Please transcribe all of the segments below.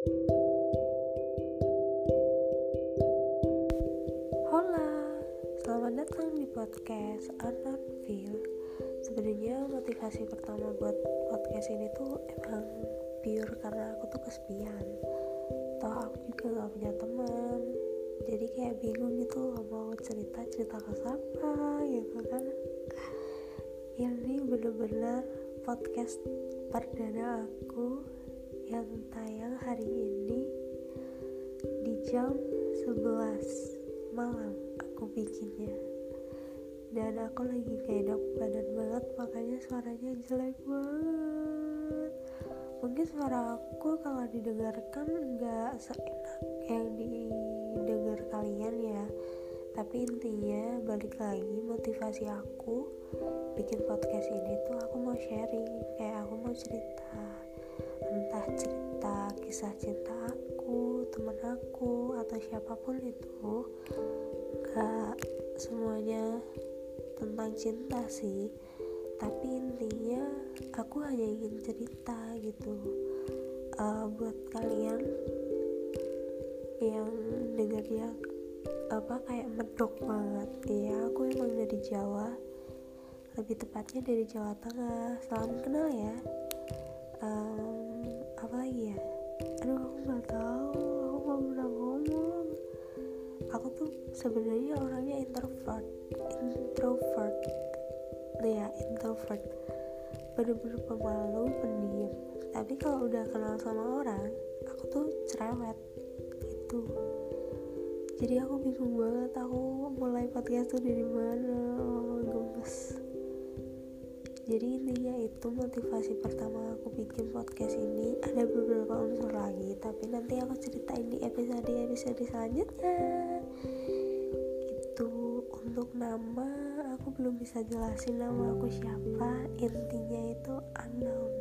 Hola, selamat datang di podcast Unknown Feel. Sebenarnya motivasi pertama buat podcast ini tuh emang pure karena aku tuh kesepian. Toh aku juga gak punya teman, jadi kayak bingung gitu loh mau cerita cerita ke siapa gitu kan. Ini bener-bener podcast perdana aku yang tayang hari ini di jam 11 malam aku bikinnya. Dan aku lagi gak enak badan banget makanya suaranya jelek banget. Mungkin suara aku kalau didengarkan nggak seenak yang didengar kalian ya. Tapi intinya balik lagi motivasi aku bikin podcast ini tuh aku mau sharing kayak aku mau cerita entah cerita kisah cinta aku teman aku atau siapa pun itu gak semuanya tentang cinta sih. Tapi intinya aku hanya ingin cerita gitu. Uh, buat kalian yang dengarnya apa kayak medok banget. Ya aku emang dari Jawa. Lebih tepatnya dari Jawa Tengah. Salam kenal ya. Um, aku tuh sebenarnya orangnya introvert introvert. Ya introvert. Bener-bener pemalu pendiam. Tapi kalau udah kenal sama orang aku tuh cerewet gitu. Jadi aku bingung banget aku mulai podcast tuh dari mana oh, gemes jadi intinya itu motivasi pertama aku bikin podcast ini. Ada beberapa unsur lagi tapi nanti aku ceritain di episode episode selanjutnya. Itu untuk nama aku belum bisa jelasin nama aku siapa. Intinya itu unknown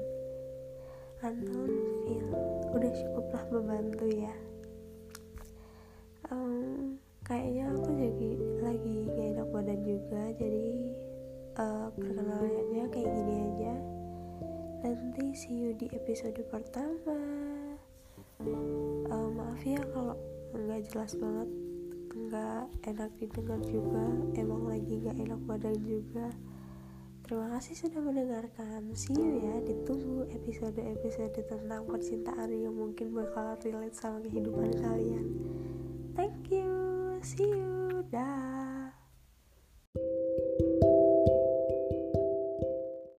unknown feel udah cukuplah membantu ya. Um, kayaknya aku jadi lagi gak enak badan juga jadi uh, perkenalannya kayak gini aja. Nanti see you di episode pertama. Uh, maaf ya kalau nggak jelas banget nggak enak didengar juga emang lagi nggak enak badan juga. Terima kasih sudah mendengarkan. See you ya ditunggu episode-episode tentang percintaan yang mungkin bakal relate sama kehidupan kalian. Thank you see you dah